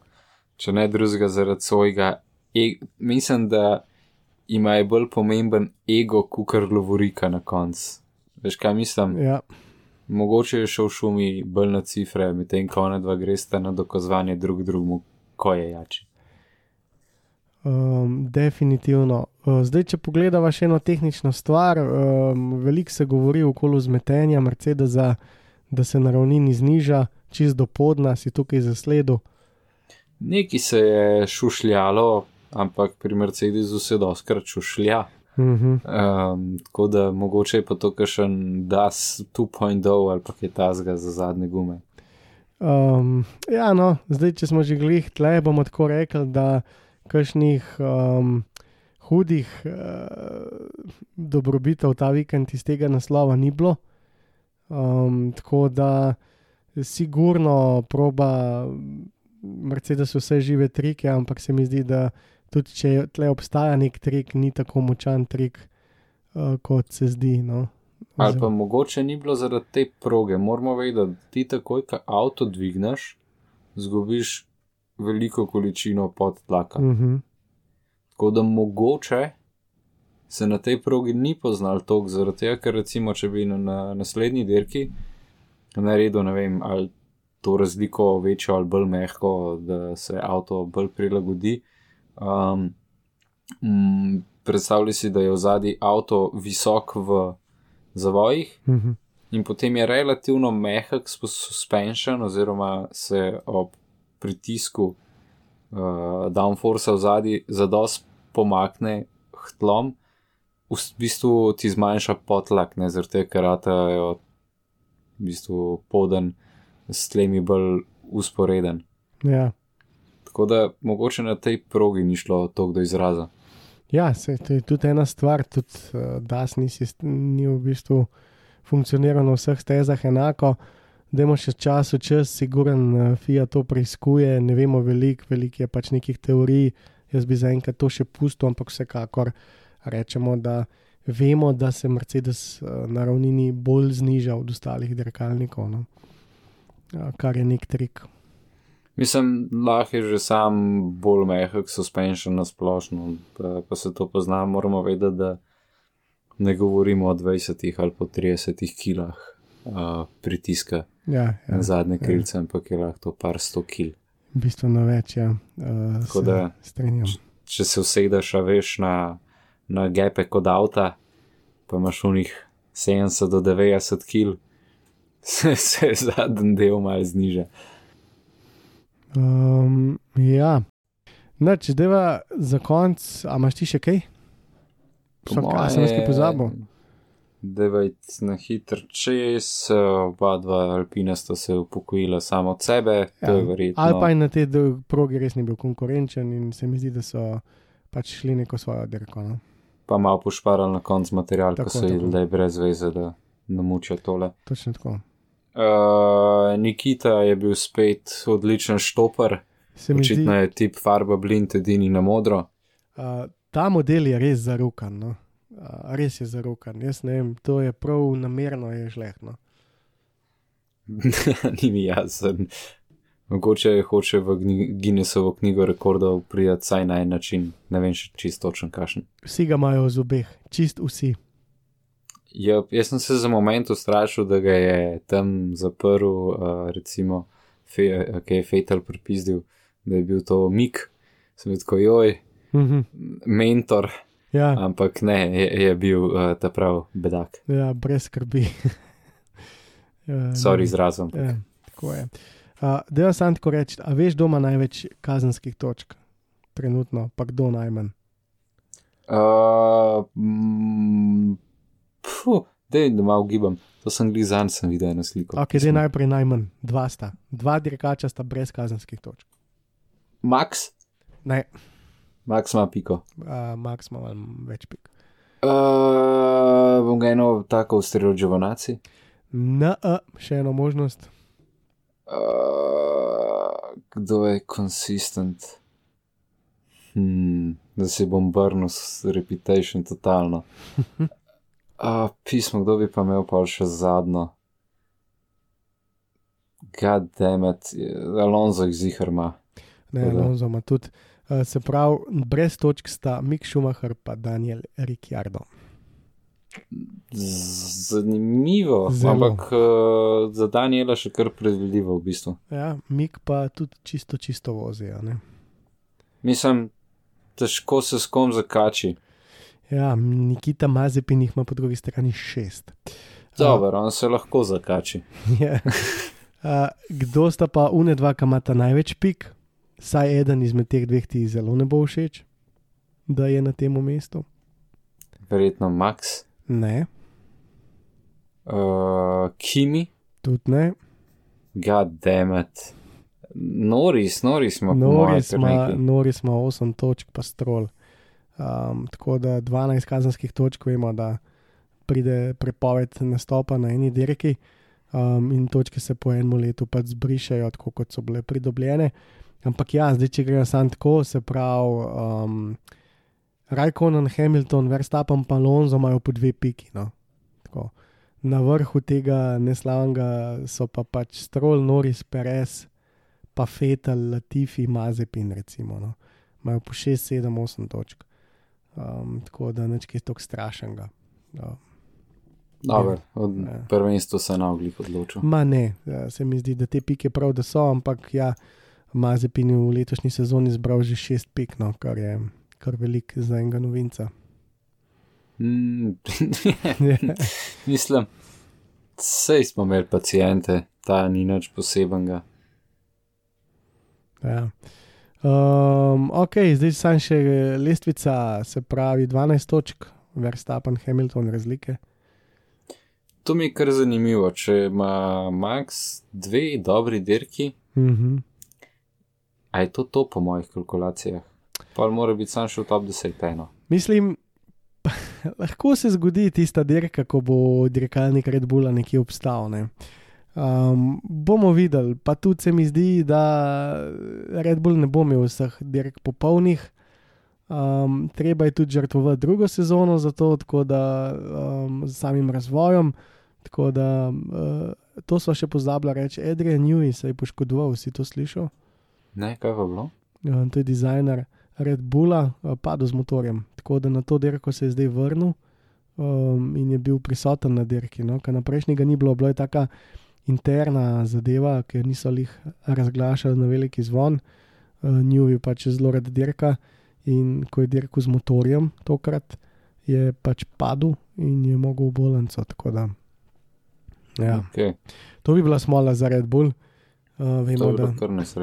Speaker 4: če ne drugega zaradi svojega. E mislim, da ima je bolj pomemben ego, kukar lovorika na koncu. Veš kaj mislim?
Speaker 3: Ja,
Speaker 4: Mogoče je šel šumi bolj na cifre, medtem ko ona dva gresta na dokazovanje drug drugemu, ko je jači.
Speaker 3: um, definitivno. Uh, zdaj, če pogledamo še eno tehnično stvar, um, veliko se govori okoli zmetenja Mercedesa, da se na ravnini zniža, čist do podna, si tukaj zasledil.
Speaker 4: Neki se je šušljalo, ampak pri Mercedesu se doskrat šušlja.
Speaker 3: Mhm.
Speaker 4: Um, tako da mogoče je pa to kakšen DAS 2.0 ali pa kaj tasga za zadnje gume.
Speaker 3: Um, ja, no, zdaj, če smo že glih tle, bomo tako rekli, da kakšnih um, hudih uh, dobrobitev ta vikend iz tega naslova ni bilo. Um, tako da sigurno proba Mercedes vse žive trike, ampak se mi zdi, da tudi če tle obstaja nek trik, ni tako močan trik, uh, kot se zdi. No.
Speaker 4: Ali pa mogoče ni bilo zaradi te proge. Moramo vedeti, da ti takoj, ko avto dvigneš, zgubiš veliko količino podtlaka.
Speaker 3: Uh -huh.
Speaker 4: Tako da mogoče se na tej progi ni poznal tok, zaradi tega, ker recimo, če bi na, na naslednji dirki naredil, ne vem, ali to razliko večjo ali bolj mehko, da se avto bolj prilagodi. Um, mm, predstavljaj si, da je v zadnji avto visok v zavojih
Speaker 3: Uh -huh.
Speaker 4: in potem je relativno mehak suspension, oziroma se ob pritisku uh, downforce v zadnji zadost pomakne k tlom, v bistvu ti zmanjša potlak, ne zaradi tega, ker ratajo v bistvu poden s tlemi bolj usporeden.
Speaker 3: Ja.
Speaker 4: Tako da mogoče na tej progi ni šlo to do izraza.
Speaker 3: Ja, se, to je tudi ena stvar, tudi uh, DAS ni, ni v bistvu funkcioniral na vseh stezah enako. Dajmo še čas v čas, siguren, uh, FIA to preiskuje, ne vemo veliko, veliko je pač nekih teorij. Jaz bi zaenkrat to še pustil, ampak vsekakor rečemo, da vemo, da se Mercedes uh, na ravnini bolj zniža od ostalih dirkalnikov, no? uh, kar je nek trik.
Speaker 4: Mislim, lahko je že sam bolj mehak suspension na splošno, pa, pa se to pozna. Moramo vedeti, da ne govorimo o 20 ali po 30 kilah uh, pritiska
Speaker 3: Ja,
Speaker 4: ja,
Speaker 3: ja,
Speaker 4: na zadnje
Speaker 3: ja.
Speaker 4: krilce, ampak je lahko to par sto kil.
Speaker 3: bistveno več. Ja. Uh,
Speaker 4: Tako da-
Speaker 3: strinjam.
Speaker 4: Če se usedeš, a veš, na, na gepe kot avta, pa imaš v njih 70 do 90 kil, se, se zadnji del malo zniža.
Speaker 3: Um, ja, Noč, zdaj za konc, a imaš ti še kaj? Sem, kaj sem jaz kaj pozabil?
Speaker 4: Devet na hitro čez, oba dva alpina sta se upokojila samo od sebe, to je verjetno.
Speaker 3: Alpine na do- progi res ni bil konkurenčen in se mi zdi, da so pač šli neko svojo dirko. No?
Speaker 4: Pa malo pošparali na koncu material, ko
Speaker 3: Tako,
Speaker 4: so
Speaker 3: tako.
Speaker 4: jih le brez veze, da namučijo tole.
Speaker 3: Točno tako.
Speaker 4: Uh, Nikita je bil spet odličen štoper,
Speaker 3: mi zdi,
Speaker 4: očitno je tip farba blind edini na modro.
Speaker 3: uh, ta model je res zarukan. No? Uh, res je zarukan. Jaz ne vem, to je prav namerno, je žlehno.
Speaker 4: Ni mi jasen. Mogoče hoče v Guinnessovo knjigo rekordov prijeti saj na en način, ne vem še čisto točen kašen.
Speaker 3: Vsi ga imajo v zobeh, čist vsi.
Speaker 4: Ja, jaz sem se za moment ustrašil, da ga je tam zaprl, uh, recimo, fe, uh, ki je Fatal pripizdil, da je bil to Mik, sem tako joj,
Speaker 3: Mhm.
Speaker 4: mentor,
Speaker 3: Ja,
Speaker 4: ampak ne, je, je bil uh, ta prav bedak.
Speaker 3: ja, brez skrbi. ja,
Speaker 4: Sorry izrazom.
Speaker 3: Ja, tako je. Uh, Dejal sem tako reči, a veš, doma največ kazenskih točk, trenutno, pa kdo najmanj.
Speaker 4: Uh, mm, puh, dej, da malo gibam. To sem glizan, sem videl na sliko.
Speaker 3: Ok, zdaj najprej najmanj, dva sta. Dva dirkača sta brez kazenskih točk.
Speaker 4: Max,
Speaker 3: Ne,
Speaker 4: Max ima piko.
Speaker 3: uh, Max ima več pik.
Speaker 4: Uh, bom ga eno tako ustrelil Giovanacci.
Speaker 3: Na, uh, še eno možnost.
Speaker 4: Uh, kdo je konsistent? Hmm, da se bom brnil s reputation totalno. Uh, pismo, kdo bi pa imel pa še zadnjo? God damn it, Alonso jih zihrma.
Speaker 3: Ne,
Speaker 4: Tako da.
Speaker 3: Alonso ima tudi. Uh, se pravi, brez točk sta Mick Schumacher pa Daniel Ricciardo.
Speaker 4: Zanimivo,
Speaker 3: Zelo.
Speaker 4: ampak uh, za Daniela še kar predvidljivo v bistvu.
Speaker 3: Ja, Mick pa tudi čisto, čisto vozi. a ne.
Speaker 4: Mislim, težko se s kom zakači.
Speaker 3: Ja, Nikita Mazepin jih ima po drugi strani šest.
Speaker 4: Dobro, on se lahko zakači.
Speaker 3: Ja. Uh, kdo sta pa une dva, ki imata največ pik? Saj eden izmed teh dveh ti zelo ne bo všeč, da je na tem mestu.
Speaker 4: verjetno Max,
Speaker 3: Ne,
Speaker 4: uh, Kimi,
Speaker 3: tudi ne.
Speaker 4: God damn it. Noris, Noris nekaj.
Speaker 3: Noris ima 8 točk, pa strol. Um, tako da 12 kazenskih točk vemo, da pride prepoved nastopa na eni dirki um, in točke se po enem letu pač zbrišajo, tako kot so bile pridobljene. Ampak ja, zdaj, če gre samo tako, se pravi, um, Rajkonen, Hamilton, Verstappen pa Lonzo imajo po dve piki. No? Tako. Na vrhu tega neslavnega so pa pač Stroll, Noris, Perez, pa Fetal, Latifi, Mazepin, recimo. No. Imajo po 6, 7, 8 točk. Um, tako da nič kaj tako strašnega. Um,
Speaker 4: Dobar, od
Speaker 3: Ja.
Speaker 4: prvenstva se na oglik odločil.
Speaker 3: Ma ne, ja, se mi zdi, da te pike prav, da so, ampak ja, Mazepin je v letošnji sezoni zbral že 6 pik, no, kar je kar velik za enega novinca.
Speaker 4: Mm. Mislim, sej smo imeli pacijente, ta ni nič posebenega.
Speaker 3: Ja. Um, ok, zdaj sam še lestvica, se pravi 12 točk, Verstappen, Hamilton, razlike.
Speaker 4: To mi je kar zanimivo, če ima Max dve dobri dirki,
Speaker 3: Mhm.
Speaker 4: a je to to po mojih kalkulacijah. Pa mora biti sam še v top 10 eno.
Speaker 3: Mislim, lahko se zgodi tista dirka, ko bo dirkalnik Red Bulla nekje obstal. Ne? Um, bomo videli, pa tudi se mi zdi, da Red Bull ne bo imel vseh dirk popolnih. Um, treba je tudi žrtvovati drugo sezono za to, tako da um, z samim razvojem. Tako da uh, to so še pozabila reči, Adrian Newey se je poškodoval, si to slišal?
Speaker 4: Ne, kaj pa bilo?
Speaker 3: Um, to je dizajner Red Bulla, uh, padel z motorjem. Tako da na to dirko se je zdaj vrnil um, in je bil prisoten na dirki. No? Ker na prejšnjega ni bilo, bilo je taka interna zadeva, ki niso jih razglašali na veliki zvon. Uh, New je pač zelo rad dirka in ko je dirkal z motorjem, tokrat je pač padel in je mogel v bolnico. Ja,
Speaker 4: Okay.
Speaker 3: to bi bila smola za Red Bull. Uh, vemo, da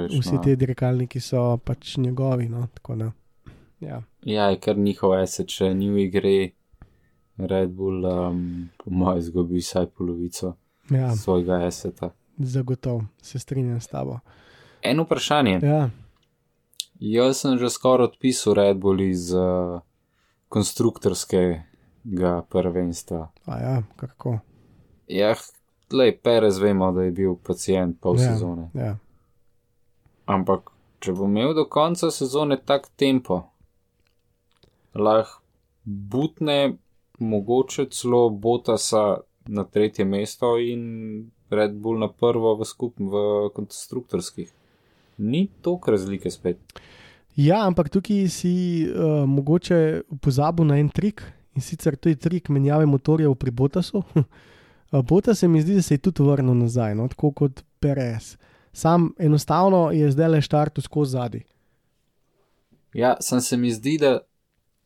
Speaker 3: vsi ti dirkalniki so pač njegovi. No, da, ja.
Speaker 4: Ja, je kar njihov asset, če ni igre, Red Bull, um, po mojem, izgubi vsaj polovico
Speaker 3: ja,
Speaker 4: svojega asseta.
Speaker 3: zagotovo se strinjam s tabo.
Speaker 4: Eno vprašanje.
Speaker 3: Ja,
Speaker 4: Jaz sem že skoraj odpisal Red Bull iz uh, konstruktorskega prvenstva.
Speaker 3: a ja, kako.
Speaker 4: Ja, tlej, Perez vemo, da je bil pacijent pol
Speaker 3: Ja.
Speaker 4: sezone.
Speaker 3: Ja.
Speaker 4: Ampak, če bo imel do konca sezone tak tempo, lahko butne mogoče celo Botasa na tretje mesto in Red Bull na prvo v skupnem, v konstruktorskih. Ni toliko razlike spet.
Speaker 3: ja, ampak tukaj si uh, mogoče pozabil na en trik in sicer to je trik menjave motorjev pri Botasu. Botas se mi zdi, da se je tudi vrnil nazaj, no, tako kot Perez. Sam enostavno je zdaj le štartu skozi zadnji.
Speaker 4: Ja, sem se mi zdi, da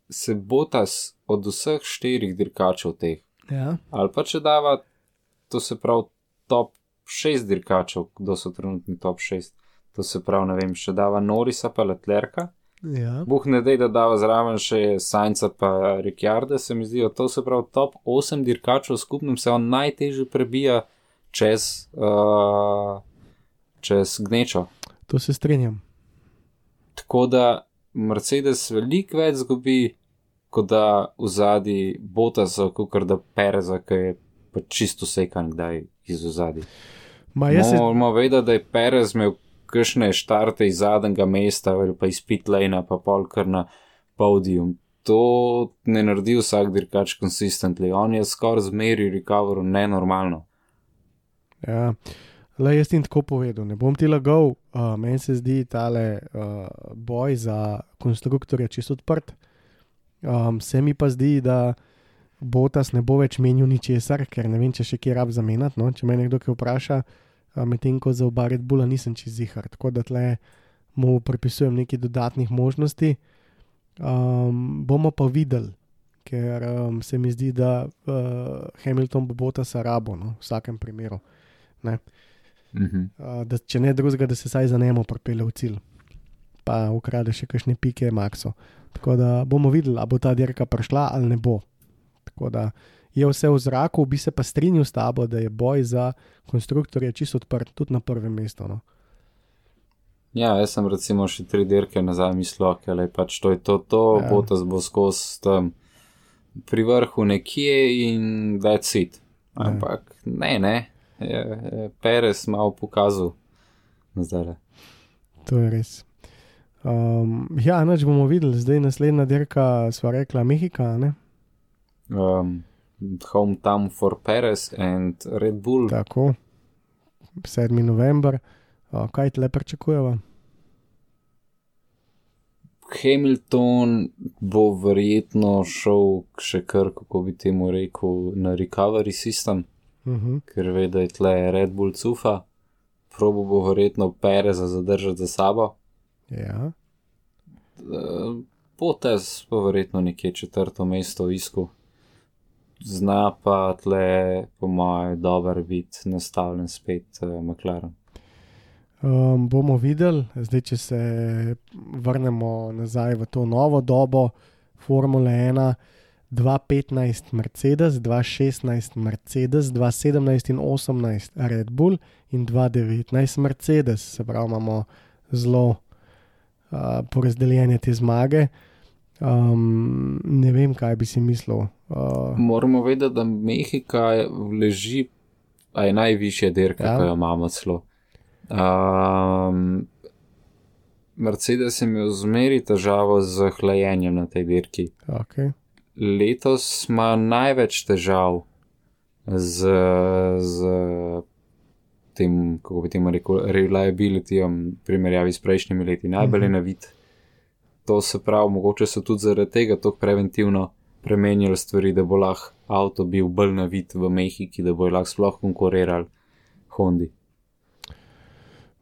Speaker 4: se Botas od vseh štirih dirkačev teh
Speaker 3: Ja.
Speaker 4: ali pa če dava, to se pravi top 6 dirkačev, kdo so trenutni top 6. To se pravi, ne vem, še dava Norisa pa Letlerka.
Speaker 3: Ja.
Speaker 4: Buh ne dej, da dava zraven še Sainca pa Ricciarda, se mi zdijo, to se pravi top 8 dirkačev skupnem se on najtežje prebija čez, uh, čez gnečo.
Speaker 3: To se strinjam.
Speaker 4: Tako da Mercedes veliko več zgubi, kot da v zadnji Botasa, kot da Pereza, ki je pa čisto sekan, kdaj iz ozadja.
Speaker 3: Ma, jaz se,
Speaker 4: Moramo vedeti, da je Perez imel kakšne štarte iz zadnjega mesta ali pa iz pitlejna, pa pol kar na podium. To ne naredi vsak dirkač konsistentno, on je skoraj zmeri recoveru nenormalno.
Speaker 3: ja. Le jaz ti tako povedal, ne bom ti lagal, uh, meni se zdi tale uh, boj za konstruktorja čisto odprt. Um, se mi pa zdi, da Botas ne bo več menil ničesar, ker ne vem, če še kje rab zamenjati. No? Če me nekdo kaj vpraša, uh, medtem ko za oba Red Bulla nisem čez zihar. Tako da tle mu pripisujem nekaj dodatnih možnosti. Um, bomo pa videli, ker um, se mi zdi, da uh, Hamilton bo Botasa rabo, no? v vsakem primeru.
Speaker 4: Mhm.
Speaker 3: Uh, da, če ne drugega, da se saj za njemu pripelje v cilj, pa ukrade še kakšne pike, Maxo. Tako da bomo videli, ali bo ta dirka prišla ali ne bo. Tako da je vse v zraku, bi se pa strinjal s tabo, da je boj za konstruktorje čisto odprt, tudi na prvem mestu. No.
Speaker 4: Ja, jaz sem recimo še tri dirke nazaj mislil, ker je pač to je to, to
Speaker 3: Ja.
Speaker 4: ja. potas bo skozi tam pri vrhu nekje in več sit. Ampak ne, ne, je, je Perez malo pokazal. Zdaj.
Speaker 3: To je res. Um, ja, noč bomo videli, zdaj naslednja dirka, sva rekla Mehika, ne?
Speaker 4: Um, hometown for Perez and Red Bull.
Speaker 3: Tako, 7. november, uh, kaj tle pričakujeva?
Speaker 4: Hamilton bo verjetno šel še kar, kako bi temu rekel, na recovery system,
Speaker 3: Uh -huh.
Speaker 4: ker ve, da je tle Red Bull cufa. Probo bo verjetno Pereza zadržati za sabo.
Speaker 3: Ja,
Speaker 4: Eh, Potes pa verjetno nekje četrto mesto v isku. Zna pa tle, po mojem, dober biti nastavljen spet uh, McLaren.
Speaker 3: um, bomo videli, zdaj če se vrnemo nazaj v to novo dobo Formule 1. 2.15 Mercedes, 2.16 Mercedes, 2.17 in 18 Red Bull in 2.19 Mercedes. Se pravi, imamo zelo uh, porazdeljene te zmage. Um, ne vem, kaj bi si mislil. Uh,
Speaker 4: Moramo vedeti, da Mehika leži, a je najvišja dirka,
Speaker 3: ja.
Speaker 4: ki jo imamo celo. Um, Mercedes je imel zmeri težavo z hlajenjem na tej dirki.
Speaker 3: okay.
Speaker 4: Letos ima največ težav z, z tem, kako bi temu rekel, reliabilityjem v primerjavi s prejšnjimi leti. Najbolj je na vid. To se pravi, mogoče so tudi zaradi tega tako preventivno premenjali stvari, da bo lahko avto bil bolj na vid v Mehiki, da bo lahko sploh konkurirali Hondi.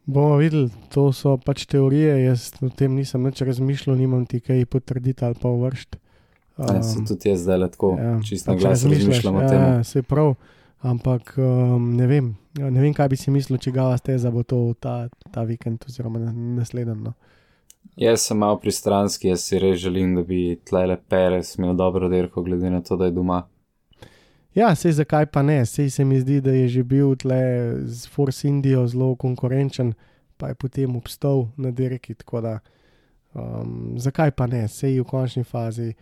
Speaker 3: Bomo videli, to so pač teorije, jaz o tem nisem več razmišljal, nimam ti kaj potrditi ali pa vršiti.
Speaker 4: Um, se tudi jaz zdaj lahko ja, čisto na
Speaker 3: pač
Speaker 4: glas razmišljam o
Speaker 3: ja,
Speaker 4: tem.
Speaker 3: Se prav, ampak um, ne vem, ne vem, kaj bi si mislil, če ga steza bo to ta, ta vikend oziroma na- naslednji. No.
Speaker 4: Jaz sem malo pristranski, jaz si res želim, da bi tlele Perez imel dobro dirko, glede na to, da je doma.
Speaker 3: Ja, sej zakaj pa ne, sej se mi zdi, da je že bil tle z Force Indijo zelo konkurenčen, pa je potem obstal na dirki. Tako da, um, zakaj pa ne, sej v končni fazi,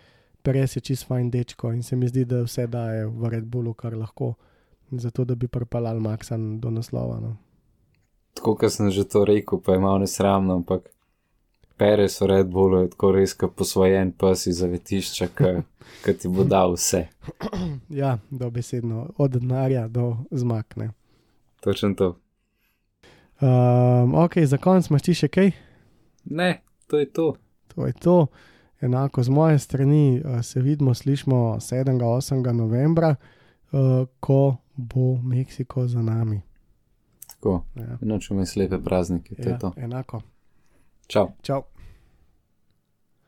Speaker 3: Perez je čist fajn dečko in se mi zdi, da vse daje v Red Bullu, kar lahko, zato da bi pripeljal Maxa do naslova. No.
Speaker 4: Tako, kot sem že to rekel, pa je malo nesramno, ampak Perez v Red Bullu je tako res, kot posvojen pes iz zavetišča, ki ti bo dal vse.
Speaker 3: Ja, dobesedno, od denarja do zmakne.
Speaker 4: Točno to.
Speaker 3: Um, ok, za konec imaš ti še kaj?
Speaker 4: Ne, to je to.
Speaker 3: To je to. Enako z moje strani uh, se vidimo, slišmo 7. 8. novembra, uh, ko bo Meksiko za nami.
Speaker 4: Tako,
Speaker 3: Ja,
Speaker 4: nočemo slepe praznike, to
Speaker 3: ja,
Speaker 4: je to.
Speaker 3: enako.
Speaker 4: Čau.
Speaker 3: Čau.